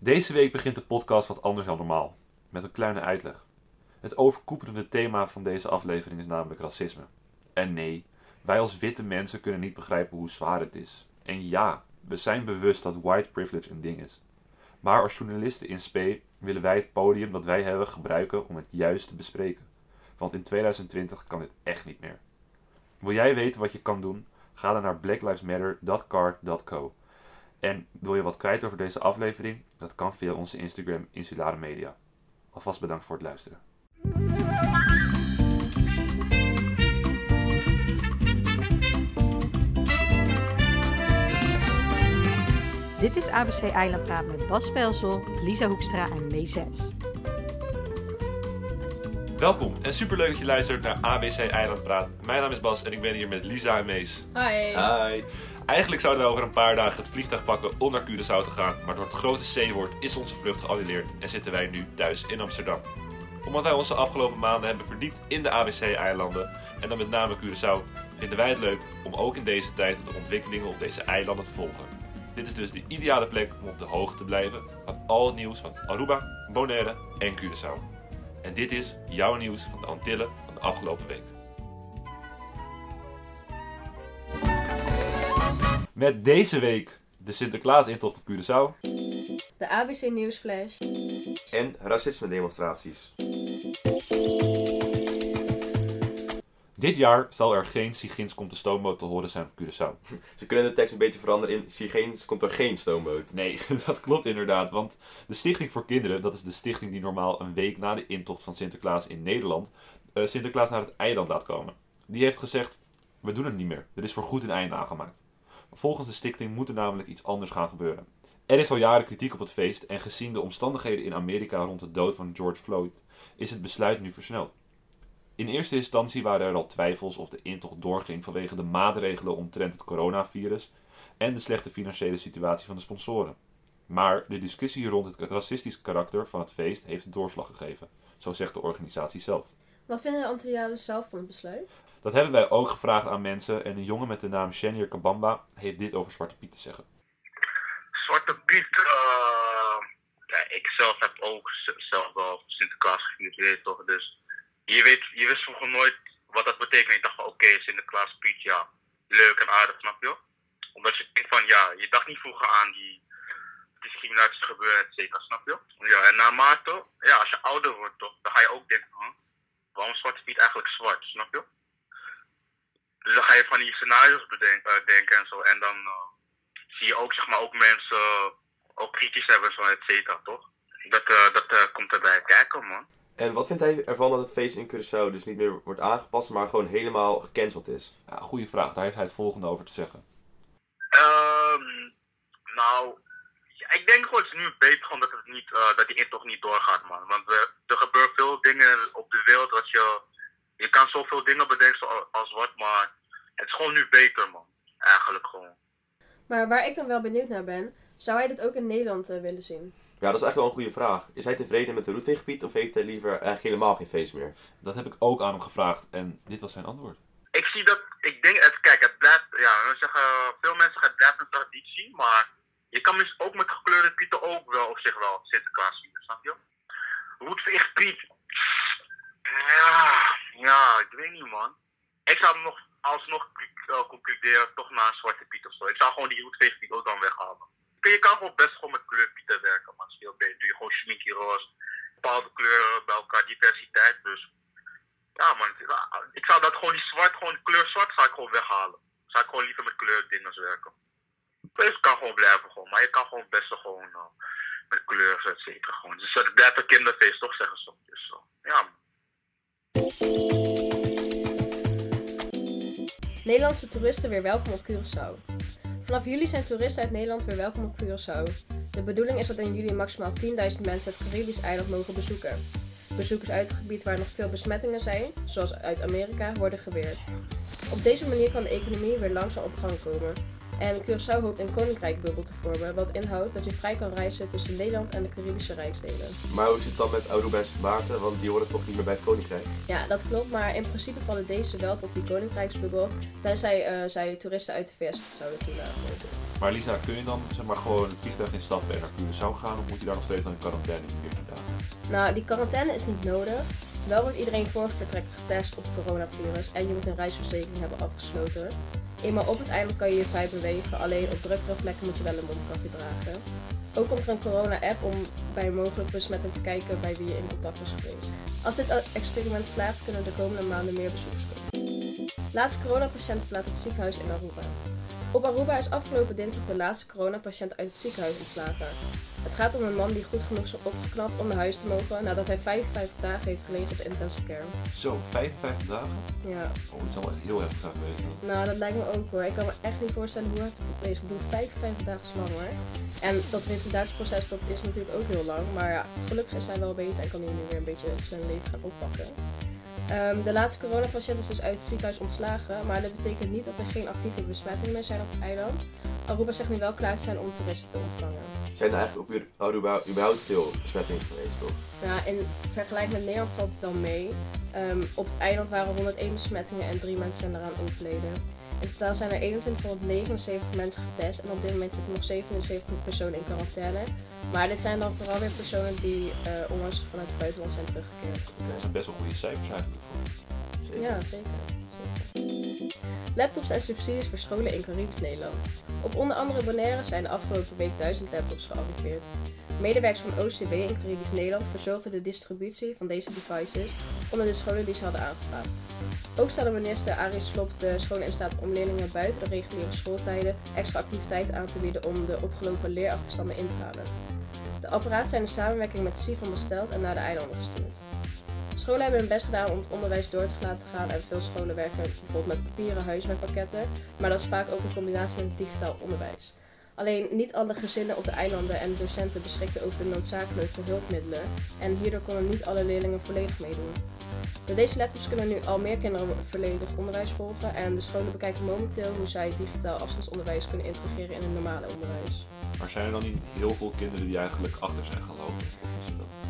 Deze week begint de podcast wat anders dan normaal, met een kleine uitleg. Het overkoepelende thema van deze aflevering is namelijk racisme. En nee, wij als witte mensen kunnen niet begrijpen hoe zwaar het is. En ja, we zijn bewust dat white privilege een ding is. Maar als journalisten in spe willen wij het podium dat wij hebben gebruiken om het juist te bespreken. Want in 2020 kan dit echt niet meer. Wil jij weten wat je kan doen? Ga dan naar blacklivesmatter.card.co. En wil je wat kwijt over deze aflevering? Dat kan via onze Instagram Insulare Media. Alvast bedankt voor het luisteren. Dit is ABC Eilandpraat met Bas Velsel, Lisa Hoekstra en Mees Welkom en superleuk dat je luistert naar ABC Eilandpraat. Mijn naam is Bas en ik ben hier met Lisa en Mees. Hi. Hi. Eigenlijk zouden we over een paar dagen het vliegtuig pakken om naar Curaçao te gaan, maar door het grote C-woord is onze vlucht geannuleerd en zitten wij nu thuis in Amsterdam. Omdat wij onze afgelopen maanden hebben verdiept in de ABC-eilanden en dan met name Curaçao, vinden wij het leuk om ook in deze tijd de ontwikkelingen op deze eilanden te volgen. Dit is dus de ideale plek om op de hoogte te blijven van al het nieuws van Aruba, Bonaire en Curaçao. En dit is jouw nieuws van de Antillen van de afgelopen week. Met deze week de Sinterklaas-intocht op Curaçao. De ABC Nieuwsflash. En racisme-demonstraties. Dit jaar zal er geen Sigins komt de stoomboot te horen zijn op Curaçao. Ze kunnen de tekst een beetje veranderen in Sigeens komt er geen stoomboot. Nee, dat klopt inderdaad. Want de Stichting voor Kinderen, dat is de stichting die normaal een week na de intocht van Sinterklaas in Nederland uh, Sinterklaas naar het eiland laat komen. Die heeft gezegd, we doen het niet meer. Er is voorgoed een einde aangemaakt. Volgens de stichting moet er namelijk iets anders gaan gebeuren. Er is al jaren kritiek op het feest en gezien de omstandigheden in Amerika rond de dood van George Floyd is het besluit nu versneld. In eerste instantie waren er al twijfels of de intocht doorging vanwege de maatregelen omtrent het coronavirus en de slechte financiële situatie van de sponsoren. Maar de discussie rond het racistisch karakter van het feest heeft een doorslag gegeven, zo zegt de organisatie zelf. Wat vinden de Antillianen zelf van het besluit? Dat hebben wij ook gevraagd aan mensen en een jongen met de naam Shanier Kabamba heeft dit over Zwarte Piet te zeggen. Zwarte Piet, uh, ja, ik zelf heb ook zelf wel Sinterklaas gevierd, toch, dus je, weet, je wist vroeger nooit wat dat betekent. Ik dacht van oké, okay, Sinterklaas Piet, ja, leuk en aardig, snap je? Omdat je denkt van ja, je dacht niet vroeger aan die discriminatie gebeuren, et cetera, snap je? Ja, en naarmate, ja, als je ouder wordt toch, dan ga je ook denken, huh, waarom Zwarte Piet eigenlijk zwart, snap je? Dus dan ga je van die scenario's bedenken, uh, denken en zo. En dan uh, zie je ook, zeg maar, ook mensen ook kritisch hebben, zo, et cetera, toch? Dat, dat komt erbij kijken, man. En wat vindt hij ervan dat het feest in Curaçao dus niet meer wordt aangepast, maar gewoon helemaal gecanceld is? Ja, goede vraag. Daar heeft hij het volgende over te zeggen. Um, nou, ik denk gewoon het is nu beter gewoon dat, het niet, uh, dat die intocht niet doorgaat, man. Want er, er gebeuren veel dingen op de wereld dat je... Je kan zoveel dingen bedenken als wat, maar het is gewoon nu beter, man. Eigenlijk gewoon. Maar waar ik dan wel benieuwd naar ben, zou hij dit ook in Nederland uh, willen zien? Ja, dat is eigenlijk wel een goede vraag. Is hij tevreden met de Roetweeggebied of heeft hij liever eigenlijk helemaal geen feest meer? Dat heb ik ook aan hem gevraagd en dit was zijn antwoord. Ik zie dat, ik denk, het, kijk, het blijft, ja, we zeggen, veel mensen zeggen het blijft een traditie, maar je kan dus ook met gekleurde pieten ook wel op zich wel Sinterklaas zien, snap je? Roetveegpiet, ja, ik weet niet man. Ik zou nog alsnog uh, concluderen toch naar een zwarte piet of zo. Ik zou gewoon die roetveegpiet ook dan weghalen je kan gewoon best gewoon met kleurpieten werken, maar veel beter. Doe je gewoon sminky roze, bepaalde kleuren bij elkaar, diversiteit. Dus ja man, ik zou dat gewoon die zwart, gewoon kleur zwart zou ik gewoon weghalen. Zou ik gewoon liever met kleurdingen werken. Dus kan gewoon blijven gewoon, maar je kan gewoon best gewoon uh, met kleuren, et cetera. Gewoon. Dus het blijft een kinderfeest toch, zeggen ze. Dus ja. Nederlandse toeristen weer welkom op Curaçao. Vanaf juli zijn toeristen uit Nederland weer welkom op Curaçao. De bedoeling is dat in juli maximaal 10.000 mensen het Caribisch eiland mogen bezoeken. Bezoekers uit het gebied waar nog veel besmettingen zijn, zoals uit Amerika, worden geweerd. Op deze manier kan de economie weer langzaam op gang komen. En Curaçao hoopt een koninkrijkbubbel te vormen, wat inhoudt dat je vrij kan reizen tussen Nederland en de Caribische Rijksdelen. Maar hoe zit het dan met Aruba en Maarten? Want die horen toch niet meer bij het Koninkrijk? Ja, dat klopt, maar in principe vallen deze wel tot die koninkrijksbubbel, tenzij eh, zij toeristen uit de VS zouden toelaten. Maar Lisa, kun je dan zeg maar gewoon het vliegtuig instappen en naar Curaçao gaan? Of moet je daar nog steeds aan in quarantaine in 14 dagen? Nou, die quarantaine is niet nodig. Wel wordt iedereen voor het vertrek getest op het coronavirus en je moet een reisverzekering hebben afgesloten. Eenmaal op het eiland kan je je vrij bewegen, alleen op drukkere plekken moet je wel een mondkapje dragen. Ook komt er een corona-app om bij een mogelijke besmetting te kijken bij wie je in contact is geweest. Als dit experiment slaagt, kunnen de komende maanden meer bezoekers komen. Laatste coronapatiënt verlaat het ziekenhuis in Aruba. Op Aruba is afgelopen dinsdag de laatste coronapatiënt uit het ziekenhuis ontslagen. Het gaat om een man die goed genoeg is opgeknapt om naar huis te mogen nadat hij 55 dagen heeft gelegen op de intensive care. Zo, 55 dagen? Ja, Oh, dat is wel echt heel heftig zijn geweest. nou dat lijkt me ook hoor. Ik kan me echt niet voorstellen hoe heftig het is. Ik bedoel, 55 dagen is lang hoor. En dat revalidatieproces dat is natuurlijk ook heel lang. Maar ja, gelukkig is hij wel beter en kan hij nu weer een beetje zijn leven gaan oppakken. Ehm, de laatste coronapatiënt is dus uit het ziekenhuis ontslagen, maar dat betekent niet dat er geen actieve besmettingen meer zijn op het eiland. Aruba zegt nu wel klaar te zijn om toeristen te ontvangen. Zijn er eigenlijk op Aruba überhaupt veel besmettingen geweest, toch? Ja, in vergelijking met Nederland valt het wel mee. Ehm, op het eiland waren 101 besmettingen en drie mensen zijn eraan overleden. In totaal zijn er 2179 mensen getest en op dit moment zitten nog 77 personen in quarantaine. Maar dit zijn dan vooral weer personen die eh, onlangs vanuit het buitenland zijn teruggekeerd. Dat zijn best wel goede cijfers eigenlijk voor. Zeker. Ja, zeker. zeker. Laptops en subsidies voor scholen in Caribisch Nederland. Op onder andere Bonaire zijn de afgelopen week duizend laptops gearriveerd. Medewerkers van OCW in Caribisch Nederland verzorgden de distributie van deze devices onder de scholen die ze hadden aangevraagd. Ook stelde minister Arie Slob de scholen in staat om leerlingen buiten de reguliere schooltijden extra activiteiten aan te bieden om de opgelopen leerachterstanden in te halen. De apparaten zijn in samenwerking met Sifon besteld en naar de eilanden gestuurd. Scholen hebben hun best gedaan om het onderwijs door te laten gaan en veel scholen werken bijvoorbeeld met papieren huiswerkpakketten, maar dat is vaak ook in combinatie met digitaal onderwijs. Alleen niet alle gezinnen op de eilanden en docenten beschikten over de noodzakelijke hulpmiddelen en hierdoor konden niet alle leerlingen volledig meedoen. Met deze laptops kunnen nu al meer kinderen volledig onderwijs volgen en de scholen bekijken momenteel hoe zij digitaal afstandsonderwijs kunnen integreren in het normale onderwijs. Maar zijn er dan niet heel veel kinderen die eigenlijk achter zijn gaan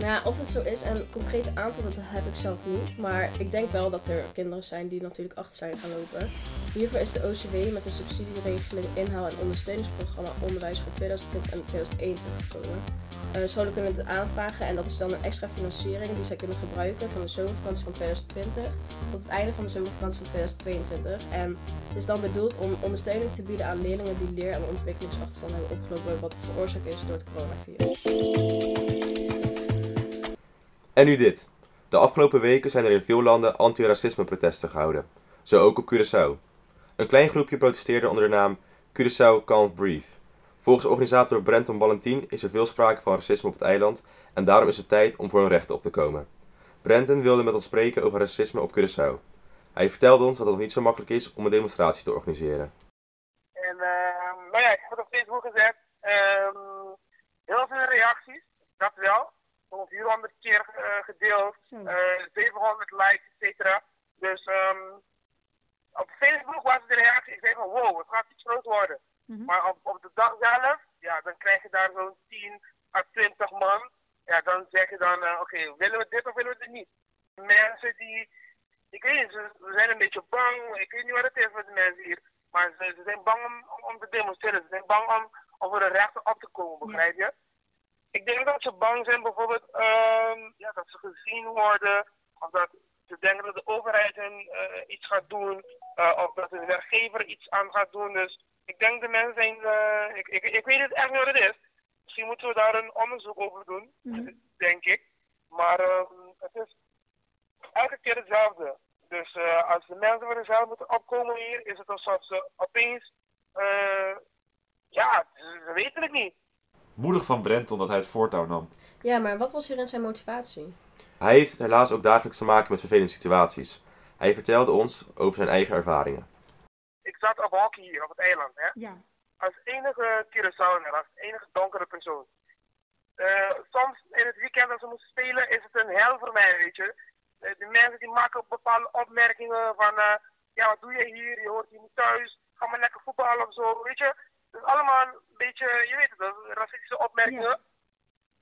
Nou of dat zo is en concreet aantal dat heb ik zelf niet. Maar ik denk wel dat er kinderen zijn die natuurlijk achter zijn gaan lopen. Hiervoor is de OCW met de subsidieregeling inhaal- en ondersteuningsprogramma onderwijs voor 2020 en 2021 gekomen. Eh, scholen kunnen het aanvragen en dat is dan een extra financiering die zij kunnen gebruiken van de zomervakantie van 2020 tot het einde van de zomervakantie van 2022. En het is dan bedoeld om ondersteuning te bieden aan leerlingen die leer- en ontwikkelingsachterstand hebben opgelopen wat veroorzaakt is door het coronavirus. En nu dit. De afgelopen weken zijn er in veel landen anti-racisme-protesten gehouden. Zo ook op Curaçao. Een klein groepje protesteerde onder de naam Curaçao Can't Breathe. Volgens organisator Brenton Valentin is er veel sprake van racisme op het eiland en daarom is het tijd om voor hun rechten op te komen. Brenton wilde met ons spreken over racisme op Curaçao. Hij vertelde ons dat het nog niet zo makkelijk is om een demonstratie te organiseren. En ehm, nou ja, ik heb het op Facebook gezet. Ehm, heel veel reacties, dat wel. Zo'n 400 keer eh, gedeeld, eh 700 likes, et cetera. Dus ehm, op Facebook was de reactie, ik zei van wow, het gaat iets groot worden. Maar op, op de dag zelf, ja, dan krijg je daar zo'n 10 à 20 man. Ja, dan zeg je dan, eh, oké, willen we dit of willen we dit niet? Mensen die, ik weet niet, ze, ze zijn een beetje bang. Ik weet niet wat het is met de mensen hier. Maar ze, ze zijn bang om, om, om te demonstreren. Ze zijn bang om, om voor de rechten op te komen, begrijp je? Ik denk dat ze bang zijn bijvoorbeeld ehm, ja, dat ze gezien worden. Of dat ze denken dat de overheid hen eh, iets gaat doen. eh, of dat de werkgever iets aan gaat doen. Dus ik denk de mensen zijn... eh, ik, ik, ik weet het echt niet wat het is. Misschien moeten we daar een onderzoek over doen. Denk ik. Maar ehm, het is elke keer hetzelfde. Dus als de mensen voor zichzelf moeten opkomen hier, is het alsof ze opeens... ja, ze weten het niet. Moedig van Brenton dat hij het voortouw nam. Ja, maar wat was hierin zijn motivatie? Hij heeft helaas ook dagelijks te maken met vervelende situaties. Hij vertelde ons over zijn eigen ervaringen. Ik zat op hockey hier op het eiland, hè. Ja. Als enige Curaçaoer, als enige donkere persoon. Eh, soms in het weekend als we moeten spelen, is het een hel voor mij, weet je. Eh, de mensen die maken bepaalde opmerkingen van, eh, ja, wat doe je hier? Je hoort hier niet thuis. ga maar lekker voetballen of zo, weet je. Dus allemaal een beetje, je weet het, dat is racistische opmerkingen. Ja.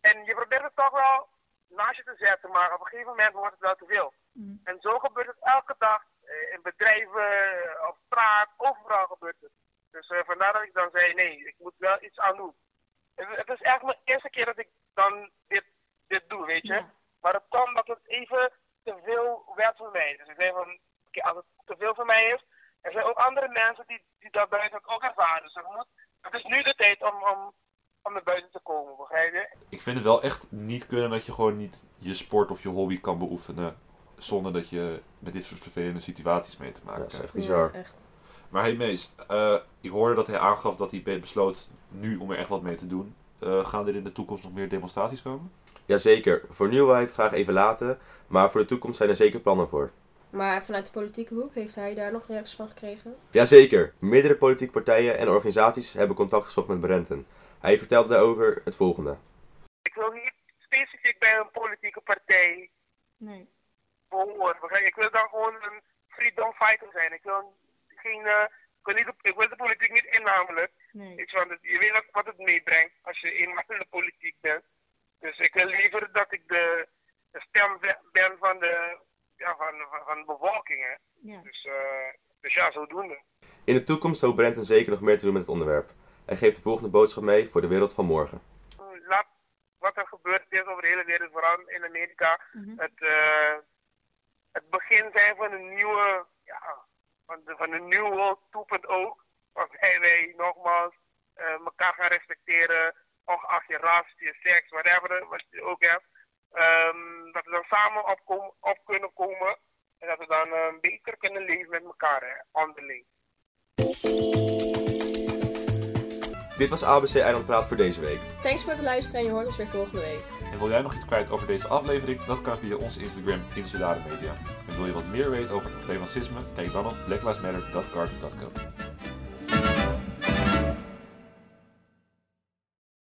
En je probeert het toch wel naast je te zetten, maar op een gegeven moment wordt het wel te veel. Mm. En zo gebeurt het elke dag eh, in bedrijven, eh, op straat, overal gebeurt het. Dus eh, vandaar dat ik dan zei, nee, ik moet wel iets aan doen. Het, het is echt mijn eerste keer dat ik dan dit, dit doe, weet je. Ja. Maar het kwam dat het even te veel werd voor mij. Dus ik zei van, oké, als het te veel voor mij is, er zijn ook andere mensen die, die dat buiten ook ervaren. Dus er moet, het is nu de tijd om, om, om naar buiten te komen, begrijp je? Ik vind het wel echt niet kunnen dat je gewoon niet je sport of je hobby kan beoefenen. Zonder dat je met dit soort vervelende situaties mee te Ja, maken dat is echt krijgt. bizar. Ja, echt. Maar hey Mees, eh, ik hoorde dat hij aangaf dat hij be- besloot nu om er echt wat mee te doen. Eh, gaan er in de toekomst nog meer demonstraties komen? Jazeker, voor nieuwheid graag even laten, maar voor de toekomst zijn er zeker plannen voor. Maar vanuit de politieke hoek heeft hij daar nog reacties van gekregen? Jazeker, meerdere politieke partijen en organisaties hebben contact gezocht met Brenton. Hij vertelde daarover het volgende. Ik wil niet specifiek bij een politieke partij Nee. behoren. Ik wil dan gewoon een freedom fighter zijn. Ik wil geen, eh, ik wil, niet de, ik wil de politiek niet in namelijk. Nee. Ik, want het- je weet ook wat het meebrengt als je eenmaal in de politiek bent. Dus ik wil liever dat ik de, de stem be- ben van de, ja, van, van, van de bevolking. Hè. Ja. Dus, eh, dus ja, zodoende. In de toekomst hoopt Brenton zeker nog meer te doen met het onderwerp. Hij geeft de volgende boodschap mee voor de wereld van morgen. Laat wat er gebeurd is over de hele wereld, vooral in Amerika, Mhm. het, eh, het begin zijn van een nieuwe, ja, van, de, van een nieuwe world 2.0. Waarbij wij nogmaals eh, elkaar gaan respecteren, ongeacht je ras, je seks, whatever, wat je ook hebt. Ehm, dat we dan samen op, kom- op kunnen komen en dat we dan eh, beter kunnen leven met elkaar, hè, onderling. Dit was ABC Eiland Praat voor deze week. Thanks voor het luisteren en je hoort ons weer volgende week. En wil jij nog iets kwijt over deze aflevering? Dat kan via onze Instagram Insulare Media. En wil je wat meer weten over het probleem racisme? Kijk dan op blacklivesmatter.garden.co.